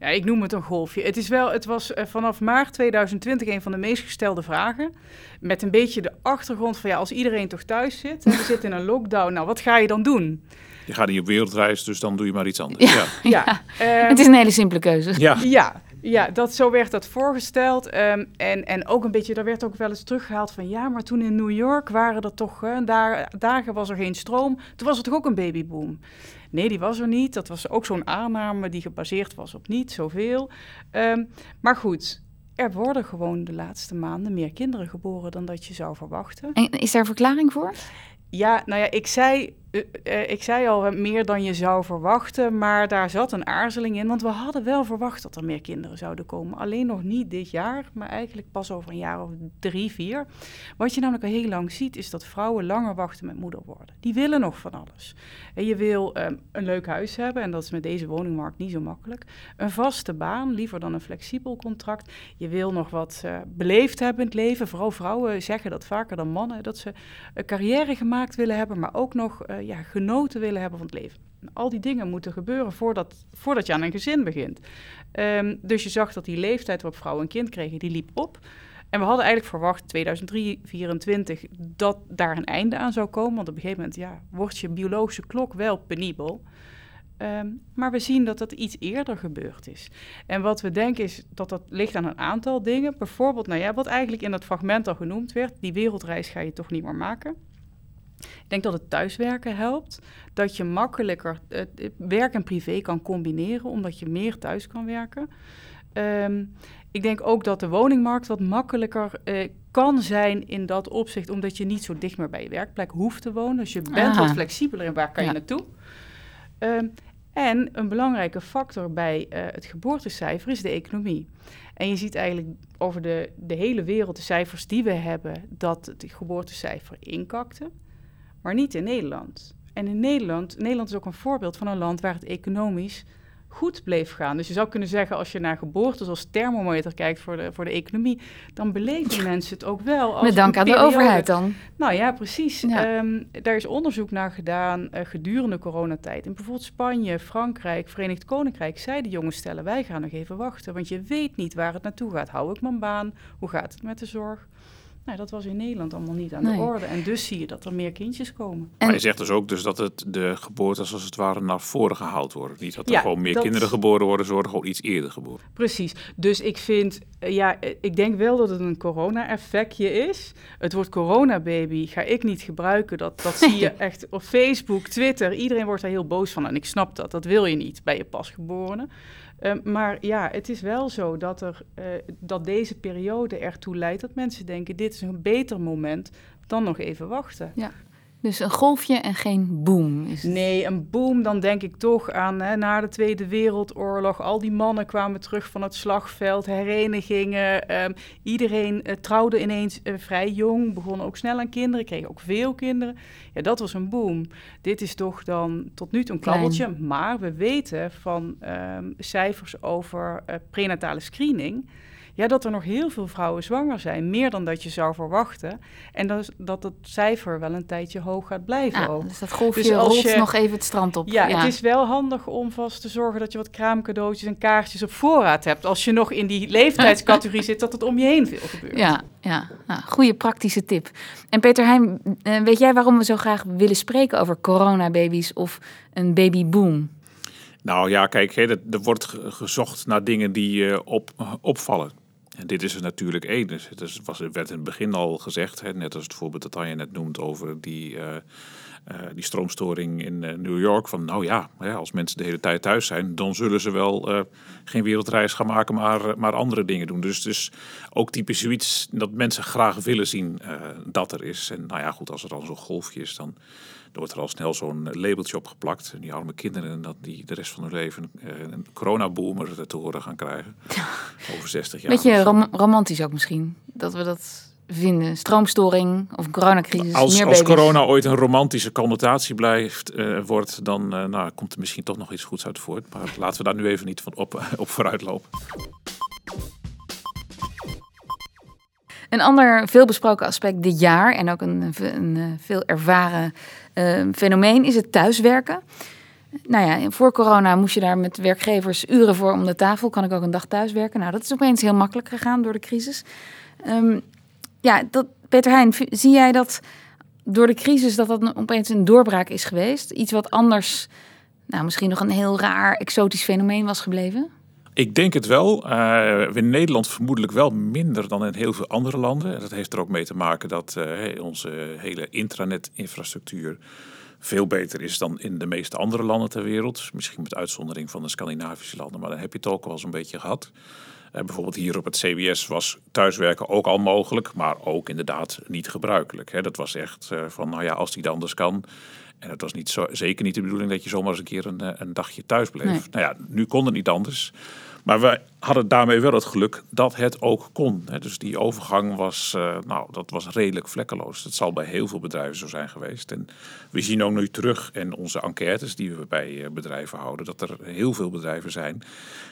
Ja, ik noem het een golfje. Het, is wel, het was uh, vanaf maart 2020 een van de meest gestelde vragen. Met een beetje de achtergrond van ja, als iedereen toch thuis zit en we zitten in een lockdown, nou wat ga je dan doen? Je gaat niet op wereldreis, dus dan doe je maar iets anders. Ja, ja. ja. Um, het is een hele simpele keuze. Ja, ja, ja dat, zo werd dat voorgesteld. Um, en, en ook een beetje, daar werd ook wel eens teruggehaald van ja, maar toen in New York waren er toch, uh, daar, dagen was er geen stroom. Toen was er toch ook een babyboom. Nee, die was er niet. Dat was ook zo'n aanname die gebaseerd was op niet zoveel. Um, maar goed, er worden gewoon de laatste maanden meer kinderen geboren dan dat je zou verwachten. En is daar een verklaring voor? Ja, nou ja, ik zei, ik zei al meer dan je zou verwachten, maar daar zat een aarzeling in. Want we hadden wel verwacht dat er meer kinderen zouden komen. Alleen nog niet dit jaar, maar eigenlijk pas over een jaar of drie, vier. Wat je namelijk al heel lang ziet, is dat vrouwen langer wachten met moeder worden. Die willen nog van alles. En je wil um, een leuk huis hebben, en dat is met deze woningmarkt niet zo makkelijk. Een vaste baan, liever dan een flexibel contract. Je wil nog wat uh, beleefd hebben in het leven. Vooral vrouwen zeggen dat vaker dan mannen, dat ze een carrière gemaakt willen hebben, maar ook nog ja, genoten willen hebben van het leven. Al die dingen moeten gebeuren voordat, voordat je aan een gezin begint. Um, dus je zag dat die leeftijd waarop vrouwen een kind kregen, die liep op. En we hadden eigenlijk verwacht 2024 dat daar een einde aan zou komen. Want op een gegeven moment ja, wordt je biologische klok wel penibel. Um, maar we zien dat dat iets eerder gebeurd is. En wat we denken is dat dat ligt aan een aantal dingen. Bijvoorbeeld, nou ja, wat eigenlijk in dat fragment al genoemd werd, die wereldreis ga je toch niet meer maken. Ik denk dat het thuiswerken helpt. Dat je makkelijker uh, werk en privé kan combineren, omdat je meer thuis kan werken. Um, ik denk ook dat de woningmarkt wat makkelijker uh, kan zijn in dat opzicht, omdat je niet zo dicht meer bij je werkplek hoeft te wonen. Dus je bent Aha. wat flexibeler in waar kan ja. je naartoe. Um, en een belangrijke factor bij uh, het geboortecijfer is de economie. En je ziet eigenlijk over de, de hele wereld de cijfers die we hebben, dat het geboortecijfer inkakte maar niet in Nederland. En in Nederland, Nederland is ook een voorbeeld van een land waar het economisch goed bleef gaan. Dus je zou kunnen zeggen, als je naar geboortes als thermometer kijkt voor de, voor de economie, dan beleven mensen het ook wel. Als Met dank aan de overheid dan. Nou ja, precies. Ja. Um, daar is onderzoek naar gedaan uh, gedurende coronatijd. In bijvoorbeeld Spanje, Frankrijk, Verenigd Koninkrijk zeiden jonge stellen, wij gaan nog even wachten, want je weet niet waar het naartoe gaat. Hou ik mijn baan? Hoe gaat het met de zorg? Nou, dat was in Nederland allemaal niet aan nee. de orde. En dus zie je dat er meer kindjes komen. En maar je zegt dus ook dus dat het de geboortes als het ware naar voren gehaald worden. Niet dat er ja, gewoon meer dat... kinderen geboren worden, ze worden gewoon iets eerder geboren. Precies. Dus ik vind, ja, ik denk wel dat het een corona-effectje is. Het woord coronababy ga ik niet gebruiken. Dat, dat zie je echt op Facebook, Twitter. Iedereen wordt daar heel boos van. En ik snap dat. Dat wil je niet bij je pasgeborene. Uh, maar ja, het is wel zo dat, er, uh, dat deze periode ertoe leidt dat mensen denken: dit is een beter moment dan nog even wachten. Ja. Dus een golfje en geen boom. Is het. Nee, een boom, dan denk ik toch aan hè, na de Tweede Wereldoorlog. Al die mannen kwamen terug van het slagveld, herenigingen. Um, iedereen uh, trouwde ineens uh, vrij jong, begonnen ook snel aan kinderen, kregen ook veel kinderen. Ja, dat was een boom. Dit is toch dan tot nu toe een klabbeltje. Klein. Maar we weten van um, cijfers over uh, prenatale screening ja, dat er nog heel veel vrouwen zwanger zijn. Meer dan dat je zou verwachten. En dat, dat het cijfer wel een tijdje hoog gaat blijven. Ja, ook. Dus dat golfje dus rolt je, nog even het strand op. Ja, ja, het is wel handig om vast te zorgen dat je wat kraamcadeautjes en kaartjes op voorraad hebt. Als je nog in die *laughs* leeftijdscategorie zit, dat het om je heen veel gebeurt. Ja, ja. Nou, goede praktische tip. En Peter Heijn, eh, weet jij waarom we zo graag willen spreken over coronababies of een babyboom? Nou ja, kijk, hè, er, er wordt ge- gezocht naar dingen die eh, op, opvallen. En dit is er natuurlijk één. Dus het was, werd in het begin al gezegd, hè, net als het voorbeeld dat Tanja net noemt over die, eh, eh, die stroomstoring in eh, New York. Van nou ja, als mensen de hele tijd thuis zijn, dan zullen ze wel geen wereldreis gaan maken, maar, maar andere dingen doen. Dus, dus ook typisch zoiets dat mensen graag willen zien dat er is. En nou ja, goed, als er dan zo'n golfje is, dan wordt er al snel zo'n labeltje op geplakt. En die arme kinderen, dat die de rest van hun leven eh, een coronaboomer te horen gaan krijgen. *laughs* Over 60 jaar. Beetje rom- romantisch ook misschien, dat we dat vinden. Stroomstoring of een coronacrisis, Als, meer als corona ooit een romantische connotatie blijft, eh, wordt, dan eh, nou, komt er misschien toch nog iets goeds uit voort. Maar laten we daar nu even niet van op, *laughs* op vooruit lopen. Een ander veelbesproken aspect dit jaar en ook een, een, eh, veel ervaren eh, fenomeen is het thuiswerken. Nou ja, voor corona moest je daar met werkgevers uren voor om de tafel. Kan ik ook een dag thuiswerken? Nou, dat is opeens heel makkelijk gegaan door de crisis. Ehm, ja, dat, Peter Heijn, zie jij dat door de crisis dat dat opeens een doorbraak is geweest? Iets wat anders, nou misschien nog een heel raar, exotisch fenomeen was gebleven? Ik denk het wel. Eh, in Nederland vermoedelijk wel minder dan in heel veel andere landen. En dat heeft er ook mee te maken dat eh, onze hele intranet-infrastructuur veel beter is dan in de meeste andere landen ter wereld. Misschien met uitzondering van de Scandinavische landen, maar dan heb je het ook wel eens een beetje gehad. Eh, bijvoorbeeld hier op het CBS was thuiswerken ook al mogelijk, maar ook inderdaad niet gebruikelijk. Hè. Dat was echt eh, van, nou ja, als die dan anders kan. En het was niet zo, zeker niet de bedoeling dat je zomaar eens een keer een, eh, een dagje thuis bleef. Nee. Nou ja, nu kon het niet anders. Maar we hadden daarmee wel het geluk dat het ook kon. Dus die overgang was, eh, nou, dat was redelijk vlekkeloos. Dat zal bij heel veel bedrijven zo zijn geweest. En we zien ook nu terug in onze enquêtes die we bij eh, bedrijven houden, dat er heel veel bedrijven zijn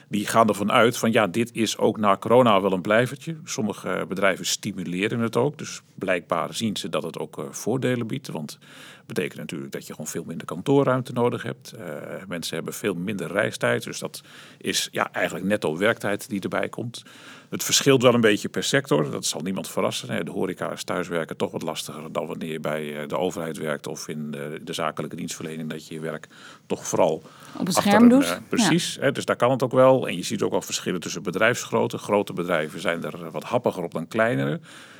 die gaan ervan uit van ja, dit is ook na corona wel een blijvertje. Sommige bedrijven stimuleren het ook. Dus blijkbaar zien ze dat het ook eh, voordelen biedt. Want betekent natuurlijk dat je gewoon veel minder kantoorruimte nodig hebt. Eh, mensen hebben veel minder reistijd. Dus dat is ja, eigenlijk netto werktijd die erbij komt. Het verschilt wel een beetje per sector. Dat zal niemand verrassen. De horeca is thuiswerken toch wat lastiger dan wanneer je bij eh, de overheid werkt of in de, de zakelijke dienstverlening. Dat je je werk toch vooral Op het achter scherm een, doet. eh, Ja. precies. Dus daar kan het ook wel. En je ziet ook wel verschillen tussen bedrijfsgrootte. Grote bedrijven zijn er wat happiger op dan kleinere.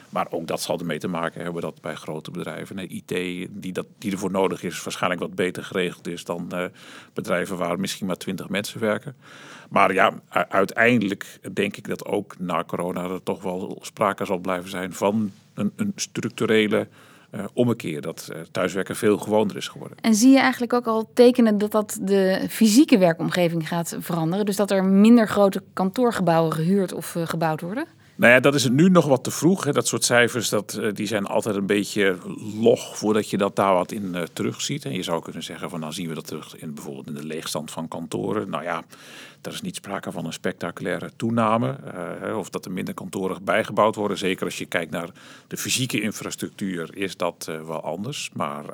Maar ook dat zal ermee te maken hebben dat bij grote bedrijven IT die, dat, die ervoor nodig is, waarschijnlijk wat beter geregeld is dan eh, bedrijven waar misschien maar twintig mensen werken. Maar ja, uiteindelijk denk ik dat ook na corona er toch wel sprake zal blijven zijn van een, een structurele eh, ommekeer. Dat eh, thuiswerken veel gewoner is geworden. En zie je eigenlijk ook al tekenen dat dat de fysieke werkomgeving gaat veranderen? Dus dat er minder grote kantoorgebouwen gehuurd of gebouwd worden? Nou ja, dat is het nu nog wat te vroeg. Hè. Dat soort cijfers dat, eh, die zijn altijd een beetje log voordat je dat daar wat in eh, terugziet. En je zou kunnen zeggen van dan zien we dat terug in bijvoorbeeld in de leegstand van kantoren. Nou ja, daar is niet sprake van een spectaculaire toename. eh, of dat er minder kantoren bijgebouwd worden. Zeker als je kijkt naar de fysieke infrastructuur is dat wel anders. Maar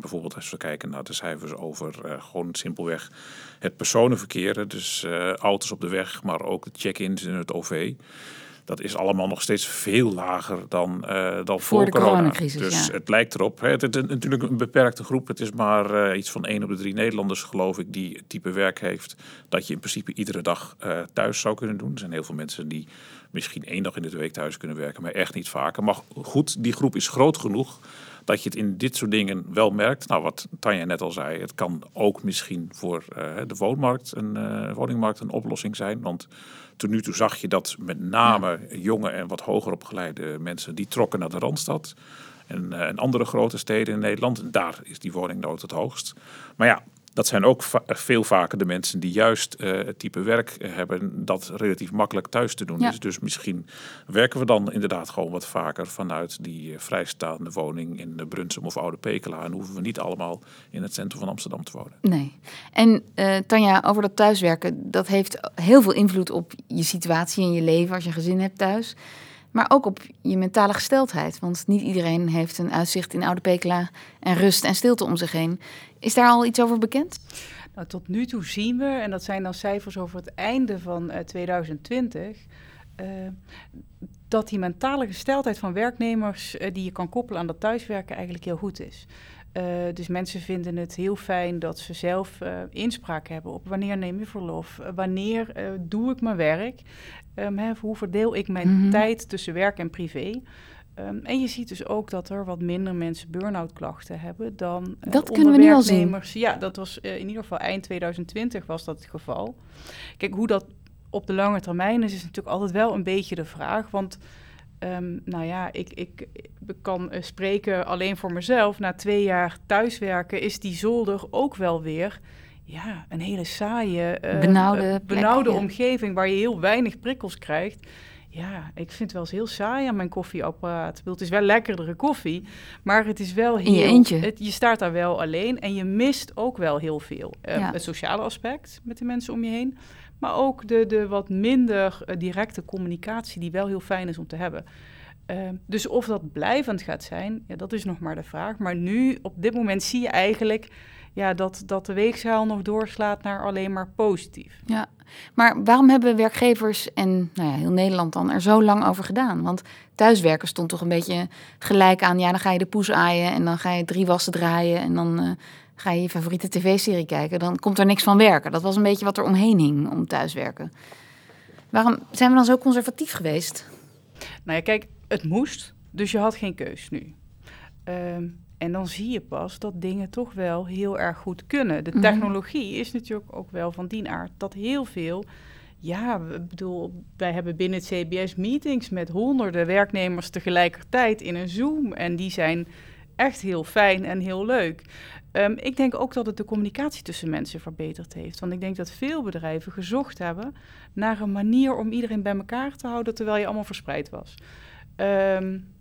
bijvoorbeeld als we kijken naar de cijfers over gewoon simpelweg het personenverkeer. Dus auto's op de weg, maar ook de check-ins in het OV. Dat is allemaal nog steeds veel lager dan, eh, dan voor, de corona. coronacrisis, Dus ja. het lijkt erop. Hè, het is natuurlijk een beperkte groep. Het is maar eh, iets van één op de drie Nederlanders, geloof ik, die het type werk heeft. Dat je in principe iedere dag eh, thuis zou kunnen doen. Er zijn heel veel mensen die misschien één dag in de week thuis kunnen werken, maar echt niet vaker. Maar goed, die groep is groot genoeg dat je het in dit soort dingen wel merkt. Nou, wat Tanja net al zei, het kan ook misschien voor de woonmarkt een, woningmarkt een oplossing zijn. Want tot nu toe zag je dat met name jonge en wat hoger opgeleide mensen, die trokken naar de Randstad. En, eh, en andere grote steden in Nederland. En daar is die woningnood het hoogst. Maar ja, dat zijn ook va- veel vaker de mensen die juist eh, het type werk eh, hebben dat relatief makkelijk thuis te doen Ja. is. Dus misschien werken we dan inderdaad gewoon wat vaker vanuit die eh, vrijstaande woning in Brunsum of Oude Pekela. En hoeven we niet allemaal in het centrum van Amsterdam te wonen. Nee. En Tanja, over dat thuiswerken, dat heeft heel veel invloed op je situatie en je leven als je gezin hebt thuis. Maar ook op je mentale gesteldheid. Want niet iedereen heeft een uitzicht in Oude Pekela en rust en stilte om zich heen. Is daar al iets over bekend? Nou, tot nu toe zien we, en dat zijn dan cijfers over het einde van eh, 2020, eh, dat die mentale gesteldheid van werknemers eh, die je kan koppelen aan dat thuiswerken eigenlijk heel goed is. Dus mensen vinden het heel fijn dat ze zelf uh, inspraak hebben op wanneer neem je verlof, wanneer doe ik mijn werk, um, hè, hoe verdeel ik mijn mm -hmm. tijd tussen werk en privé. Um, en je ziet dus ook dat er wat minder mensen burn-out klachten hebben dan dat kunnen we nu al zien. Ja, dat was in ieder geval eind 2020 was dat het geval. Kijk, hoe dat op de lange termijn is, is natuurlijk altijd wel een beetje de vraag, want Um, nou ja, ik, ik, ik kan uh, spreken alleen voor mezelf. Na twee jaar thuiswerken is die zolder ook wel weer ja, een hele saaie, uh, benauwde, benauwde omgeving waar je heel weinig prikkels krijgt. Ja, ik vind het wel eens heel saai aan mijn koffieapparaat. Het is wel lekkerdere koffie, maar het is wel heel... In je eentje. Het, je staat daar wel alleen en je mist ook wel heel veel. Ja. Het sociale aspect met de mensen om je heen. Maar ook de, de wat minder directe communicatie, die wel heel fijn is om te hebben. Uh, dus of dat blijvend gaat zijn, ja, dat is nog maar de vraag. Maar nu, op dit moment, zie je eigenlijk ja, dat, dat de weegschaal nog doorslaat naar alleen maar positief. Ja, maar waarom hebben werkgevers en nou ja, heel Nederland dan er zo lang over gedaan? Want thuiswerken stond toch een beetje gelijk aan, ja, dan ga je de poes aaien en dan ga je drie wassen draaien en dan... Uh, ga je je favoriete tv-serie kijken, dan komt er niks van werken. Dat was een beetje wat er omheen hing om thuiswerken. Waarom zijn we dan zo conservatief geweest? Nou ja, kijk, het moest, dus je had geen keus nu. Um, en dan zie je pas dat dingen toch wel heel erg goed kunnen. De Mhm. technologie is natuurlijk ook wel van die aard dat heel veel. Ja, ik bedoel, wij hebben binnen het CBS meetings met honderden werknemers tegelijkertijd in een Zoom. En die zijn echt heel fijn en heel leuk. Um, ik denk ook dat het de communicatie tussen mensen verbeterd heeft. Want ik denk dat veel bedrijven gezocht hebben naar een manier om iedereen bij elkaar te houden terwijl je allemaal verspreid was. Um,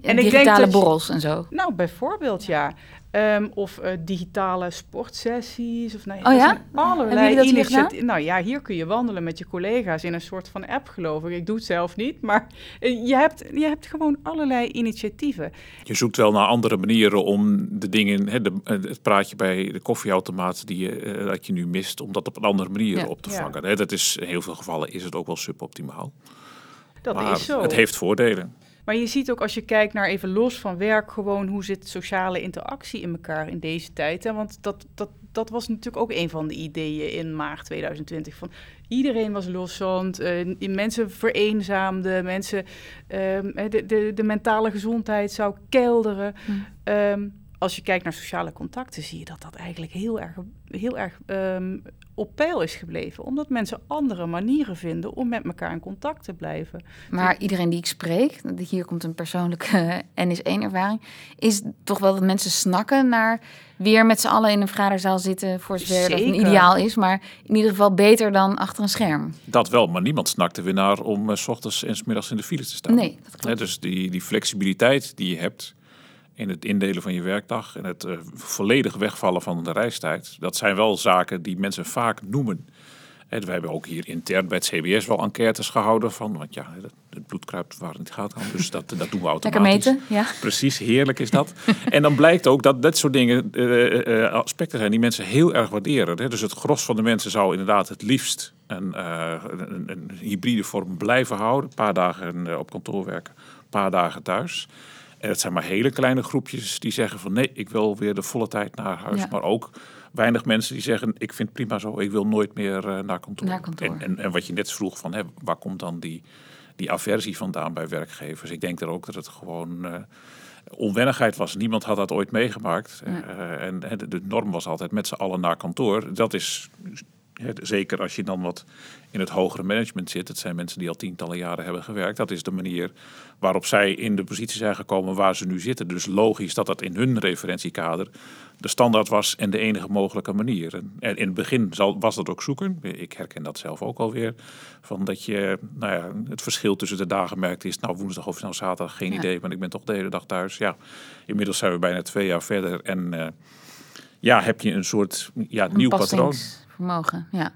en digitale borrels en zo. Nou, bijvoorbeeld ja. Um, of uh, digitale sportsessies. Of, nou, oh ja? Allerlei initiatieven. Nou ja, hier kun je wandelen met je collega's in een soort van app, geloof ik. Ik doe het zelf niet, maar uh, je, hebt, je hebt gewoon allerlei initiatieven. Je zoekt wel naar andere manieren om de dingen, hè, de, het praatje bij de koffieautomaat die je, uh, dat je nu mist, om dat op een andere manier ja. op te vangen. Ja. Hè, dat is, in heel veel gevallen is het ook wel suboptimaal. Dat maar is zo. Het heeft voordelen. Maar je ziet ook als je kijkt naar even los van werk, gewoon hoe zit sociale interactie in elkaar in deze tijd. Hè? Want dat, dat, dat was natuurlijk ook een van de ideeën in maart 2020. Van iedereen was loszand, uh, mensen vereenzaamden, mensen, um, de, de, de mentale gezondheid zou kelderen. Hmm. Um, als je kijkt naar sociale contacten, zie je dat dat eigenlijk heel erg, heel erg um, op peil is gebleven. Omdat mensen andere manieren vinden om met elkaar in contact te blijven. Maar die... iedereen die ik spreek, hier komt een persoonlijke *laughs* NS1-ervaring, is toch wel dat mensen snakken naar weer met z'n allen in een vergaderzaal zitten, voor zover dat een ideaal is. Maar in ieder geval beter dan achter een scherm. Dat wel, maar niemand snakte weer naar om uh, s ochtends en s middags in de file te staan. Nee, dat klopt. He, dus die, die flexibiliteit die je hebt in het indelen van je werkdag en het uh, volledig wegvallen van de reistijd. Dat zijn wel zaken die mensen vaak noemen. En we hebben ook hier intern bij het CBS wel enquêtes gehouden van, want ja, het bloed kruipt waar het niet gaat. Dus dat, dat doen we automatisch. Lekker meten, ja. Precies, heerlijk is dat. *laughs* en dan blijkt ook dat dat soort dingen uh, uh, aspecten zijn die mensen heel erg waarderen. Hè? Dus het gros van de mensen zou inderdaad het liefst een, uh, een, een hybride vorm blijven houden. Een paar dagen op kantoor werken, een paar dagen thuis. En het zijn maar hele kleine groepjes die zeggen van nee, ik wil weer de volle tijd naar huis. Ja. Maar ook weinig mensen die zeggen ik vind het prima zo, ik wil nooit meer uh, naar kantoor. Naar kantoor. En, en, en, wat je net vroeg van hè, waar komt dan die, die aversie vandaan bij werkgevers? Ik denk er ook dat het gewoon uh, onwennigheid was. Niemand had dat ooit meegemaakt. Ja. Uh, en de, de norm was altijd met z'n allen naar kantoor. Dat is Zeker als je dan wat in het hogere management zit. Het zijn mensen die al tientallen jaren hebben gewerkt. Dat is de manier waarop zij in de positie zijn gekomen waar ze nu zitten. Dus logisch dat dat in hun referentiekader de standaard was en de enige mogelijke manier. En in het begin was dat ook zoeken. Ik herken dat zelf ook alweer. Van dat je nou ja, het verschil tussen de dagen merkt is... nou woensdag of nou zaterdag, geen ja. idee, want ik ben toch de hele dag thuis. Ja, inmiddels zijn we bijna twee jaar verder en... Uh, ja, heb je een soort ja, nieuw patroon. Vermogen, ja.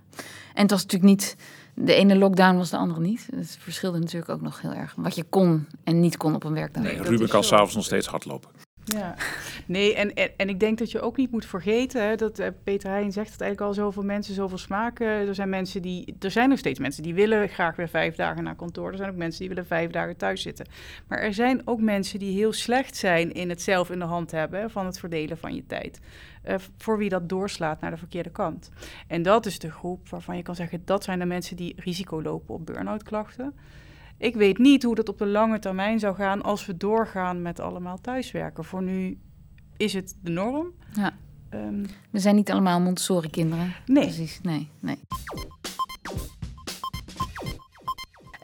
En het was natuurlijk niet. De ene lockdown was de andere niet. Het verschilde natuurlijk ook nog heel erg. Wat je kon en niet kon op een werkdag. Nee, Ruben kan s'avonds nog steeds hardlopen. Ja, nee, en, en, en ik denk dat je ook niet moet vergeten, hè, dat uh, Peter Heijn zegt het eigenlijk al, zoveel mensen, zoveel smaken. Er zijn mensen die, er zijn nog steeds mensen die willen graag weer vijf dagen naar kantoor. Er zijn ook mensen die willen vijf dagen thuis zitten. Maar er zijn ook mensen die heel slecht zijn in het zelf in de hand hebben van het verdelen van je tijd. Uh, voor wie dat doorslaat naar de verkeerde kant. En dat is de groep waarvan je kan zeggen, dat zijn de mensen die risico lopen op burn-out klachten. Ik weet niet hoe dat op de lange termijn zou gaan als we doorgaan met allemaal thuiswerken. Voor nu is het de norm. Ja. Um, we zijn niet allemaal Montessori-kinderen. Nee. Precies, nee, nee.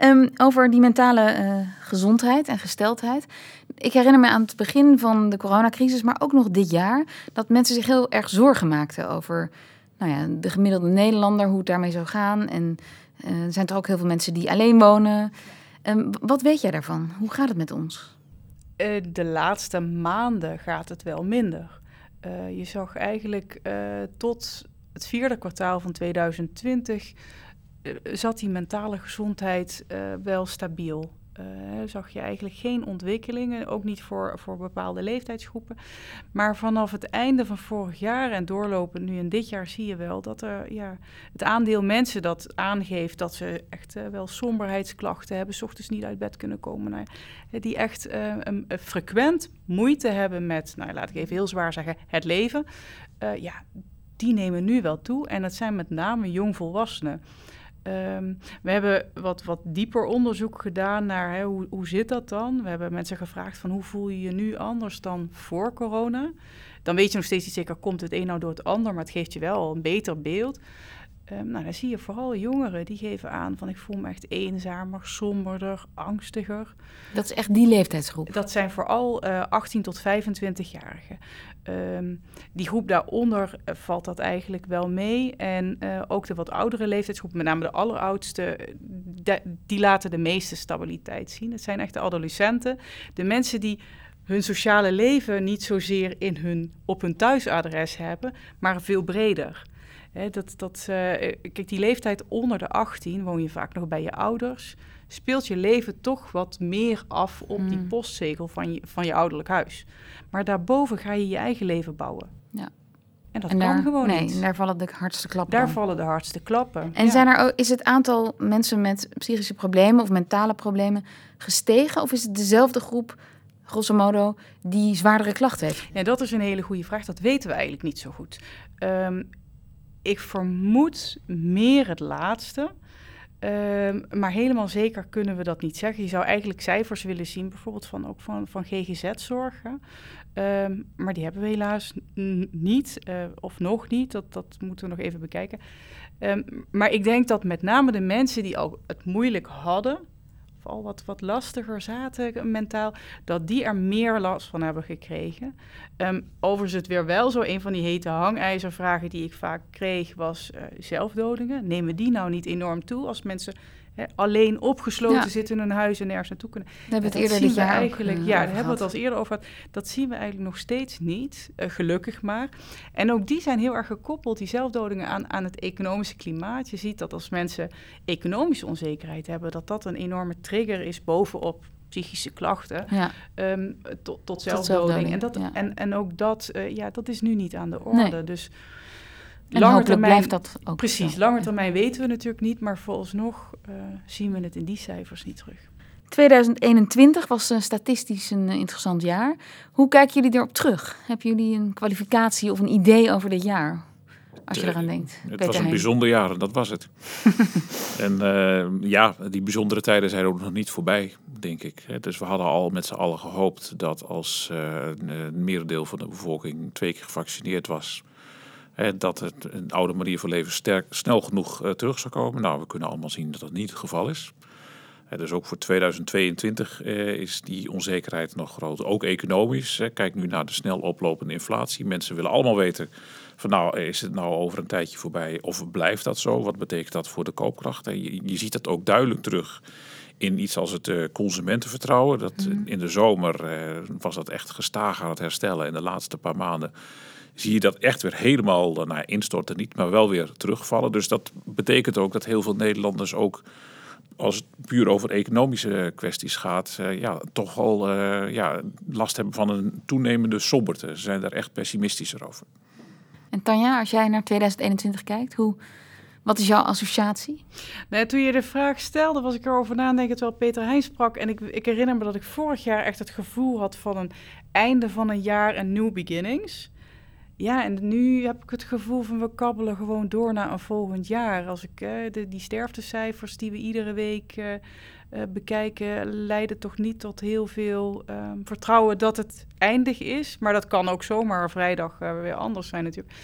Um, over die mentale uh, gezondheid en gesteldheid. Ik herinner me aan het begin van de coronacrisis, maar ook nog dit jaar, dat mensen zich heel erg zorgen maakten over nou ja, de gemiddelde Nederlander, hoe het daarmee zou gaan. En uh, er zijn toch ook heel veel mensen die alleen wonen. Um, wat weet jij daarvan? Hoe gaat het met ons? Uh, de laatste maanden gaat het wel minder. Je zag eigenlijk tot het vierde kwartaal van 2020 zat die mentale gezondheid wel stabiel. Uh, zag je eigenlijk geen ontwikkelingen, ook niet voor, voor bepaalde leeftijdsgroepen. Maar vanaf het einde van vorig jaar en doorlopend nu in dit jaar zie je wel dat er ja, het aandeel mensen dat aangeeft dat ze echt wel somberheidsklachten hebben, s ochtends niet uit bed kunnen komen, nou, die echt uh, frequent moeite hebben met, nou, laat ik even heel zwaar zeggen, het leven. ja, die nemen nu wel toe en dat zijn met name jongvolwassenen. Um, we hebben wat, wat dieper onderzoek gedaan naar hè, hoe, hoe zit dat dan. We hebben mensen gevraagd van hoe voel je je nu anders dan voor corona. Dan weet je nog steeds niet zeker, komt het een nou door het ander, maar het geeft je wel een beter beeld. Um, nou, dan zie je vooral jongeren die geven aan van ik voel me echt eenzamer, somberder, angstiger. Dat is echt die leeftijdsgroep? Dat zijn vooral uh, 18 tot 25-jarigen. Um, die groep daaronder uh, valt dat eigenlijk wel mee. En uh, ook de wat oudere leeftijdsgroep, met name de alleroudste, de, die laten de meeste stabiliteit zien. Het zijn echt de adolescenten, de mensen die hun sociale leven niet zozeer in hun, op hun thuisadres hebben, maar veel breder. He, dat, dat, uh, kijk, die leeftijd onder de 18 woon je vaak nog bij je ouders. Speelt je leven toch wat meer af op mm. die postzegel van je, van je ouderlijk huis. Maar daarboven ga je je eigen leven bouwen. Ja. En dat en kan daar, gewoon nee, niet. daar vallen de hardste klappen. Daar vallen de hardste klappen. En ja. zijn er is het aantal mensen met psychische problemen of mentale problemen gestegen? Of is het dezelfde groep, grosso modo, die zwaardere klachten heeft? Ja, dat is een hele goede vraag. Dat weten we eigenlijk niet zo goed. Um, ik vermoed meer het laatste. Um, maar helemaal zeker kunnen we dat niet zeggen. Je zou eigenlijk cijfers willen zien, bijvoorbeeld van, ook van, van GGZ-zorgen. Um, maar die hebben we helaas niet, uh, of nog niet. Dat, dat moeten we nog even bekijken. Um, maar ik denk dat met name de mensen die al het moeilijk hadden, al wat, wat lastiger zaten mentaal, dat die er meer last van hebben gekregen. Um, overigens het weer wel zo, een van die hete hangijzervragen die ik vaak kreeg was uh, zelfdodingen. Nemen die nou niet enorm toe als mensen alleen opgesloten ja. zitten in hun huis en nergens naartoe kunnen? We hebben het eerder dit jaar eigenlijk, ook, Ja, daar hebben we het al eerder over gehad. Dat zien we eigenlijk nog steeds niet, uh, gelukkig maar. En ook die zijn heel erg gekoppeld, die zelfdodingen, aan, aan het economische klimaat. Je ziet dat als mensen economische onzekerheid hebben, dat dat een enorme trigger is bovenop psychische klachten ja. um, tot, tot zelfdoding. En, dat, ja. en, en ook dat, uh, ja, dat is nu niet aan de orde. Nee. Dus en langer termijn, blijft dat ook Precies, zo. langer termijn weten we natuurlijk niet, maar vooralsnog uh, zien we het in die cijfers niet terug. 2021 was uh, statistisch een uh, interessant jaar. Hoe kijken jullie erop terug? Hebben jullie een kwalificatie of een idee over dit jaar? Als je eraan denkt. Het Peter was een bijzonder jaar en dat was het. *laughs* en uh, ja, die bijzondere tijden zijn ook nog niet voorbij, denk ik. Dus we hadden al met z'n allen gehoopt dat als uh, een merendeel van de bevolking twee keer gevaccineerd was, dat het een oude manier van leven sterk, snel genoeg uh, terug zou komen. Nou, we kunnen allemaal zien dat dat niet het geval is. Dus ook voor 2022 eh, is die onzekerheid nog groot. Ook economisch. Kijk nu naar de snel oplopende inflatie. Mensen willen allemaal weten van nou, is het nou over een tijdje voorbij of blijft dat zo? Wat betekent dat voor de koopkracht? Je, je ziet dat ook duidelijk terug in iets als het uh, consumentenvertrouwen. Dat, mm. In de zomer uh, was dat echt gestaag aan het herstellen. En de laatste paar maanden zie je dat echt weer helemaal naar instorten. Niet, maar wel weer terugvallen. Dus dat betekent ook dat heel veel Nederlanders ook als het puur over economische kwesties gaat, uh, ja, toch wel uh, ja, last hebben van een toenemende somberte. Ze zijn daar echt pessimistischer over. En Tanja, als jij naar 2021 kijkt, hoe, wat is jouw associatie? Nee, toen je de vraag stelde, was ik erover nadenken terwijl Peter Heijn sprak. En ik, ik herinner me dat ik vorig jaar echt het gevoel had van een einde van een jaar en new beginnings. Ja, en nu heb ik het gevoel van we kabbelen gewoon door naar een volgend jaar. Als ik uh, de, die sterftecijfers die we iedere week uh, uh, bekijken, leiden toch niet tot heel veel ehm, vertrouwen dat het eindig is. Maar dat kan ook zomaar vrijdag weer anders zijn natuurlijk.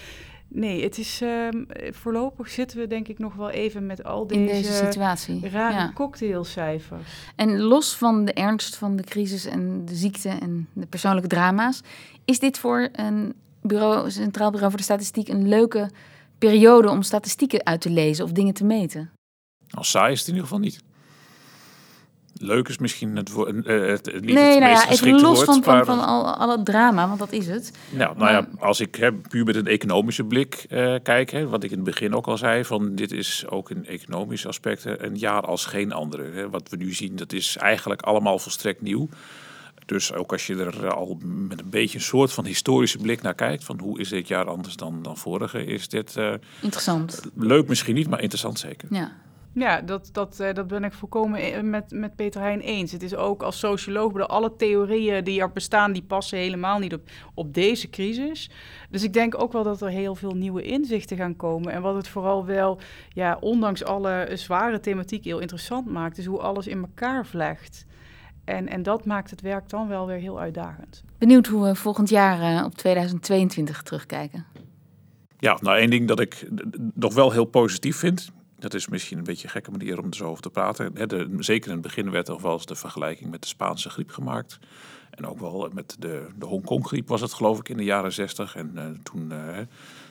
Nee, het is ehm, voorlopig zitten we denk ik nog wel even met al deze, In deze situatie. rare Ja. cocktailcijfers. En los van de ernst van de crisis en de ziekte en de persoonlijke drama's, is dit voor een bureau, Centraal Bureau voor de Statistiek een leuke periode om statistieken uit te lezen of dingen te meten? Als saai is het in ieder geval niet. Leuk is misschien het, wo- eh, het, het, nee, het nou meest ja, even los woord. van, van, van al, al het drama, want dat is het. Nou, nou ja, als ik hè, puur met een economische blik eh, kijk, hè, wat ik in het begin ook al zei, van dit is ook in economische aspecten een jaar als geen andere. Hè. Wat we nu zien, dat is eigenlijk allemaal volstrekt nieuw. Dus ook als je er al met een beetje een soort van historische blik naar kijkt, van hoe is dit jaar anders dan, dan vorige, is dit eh, Interessant. leuk misschien niet, maar interessant zeker. Ja. Ja, dat, dat, eh, dat ben ik volkomen met, met Peter Heijn eens. Het is ook als socioloog, bedoel, alle theorieën die er bestaan, die passen helemaal niet op, op deze crisis. Dus ik denk ook wel dat er heel veel nieuwe inzichten gaan komen. En wat het vooral wel, ja, ondanks alle zware thematiek heel interessant maakt, is hoe alles in elkaar vlecht. En, en dat maakt het werk dan wel weer heel uitdagend. Benieuwd hoe we volgend jaar eh, op 2022 terugkijken. Ja, nou één ding dat ik nog wel heel positief vind. Dat is misschien een beetje een gekke manier om er zo over te praten. De, zeker in het begin werd er wel eens de vergelijking met de Spaanse griep gemaakt. En ook wel met de, de Hongkong-griep was het geloof ik in de jaren zestig. En eh, toen, eh,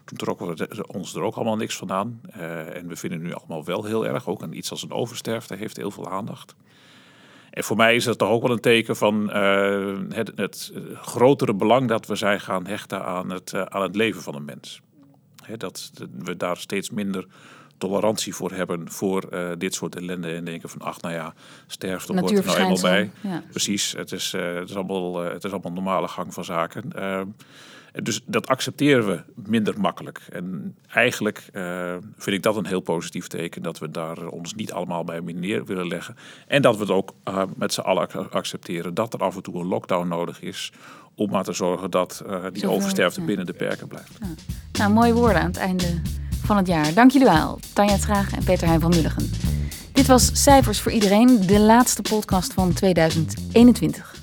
toen trokken we de- ons er ook allemaal niks van aan. Eh, en we vinden nu allemaal wel heel erg. Ook een, iets als een oversterfte heeft heel veel aandacht. En voor mij is dat toch ook wel een teken van eh, het, het grotere belang dat we zijn gaan hechten aan het, eh, aan het leven van een mens. Hè, dat we daar steeds minder tolerantie voor hebben voor eh, dit soort ellende. En denken van, ach nou ja, sterfte hoort er nou eenmaal bij. Ja. Precies, het is, het, is allemaal, het is allemaal normale gang van zaken. Dus dat accepteren we minder makkelijk. En eigenlijk eh, vind ik dat een heel positief teken. Dat we daar ons niet allemaal bij neer willen leggen. En dat we het ook eh, met z'n allen ac- accepteren dat er af en toe een lockdown nodig is. Om maar te zorgen dat eh, die Zoveel, oversterfte ja. binnen de perken blijft. Nou, mooie woorden aan het einde van het jaar. Dank jullie wel, Tanja Traag en Peter Heijn van Mulligen. Dit was Cijfers voor Iedereen, de laatste podcast van 2021.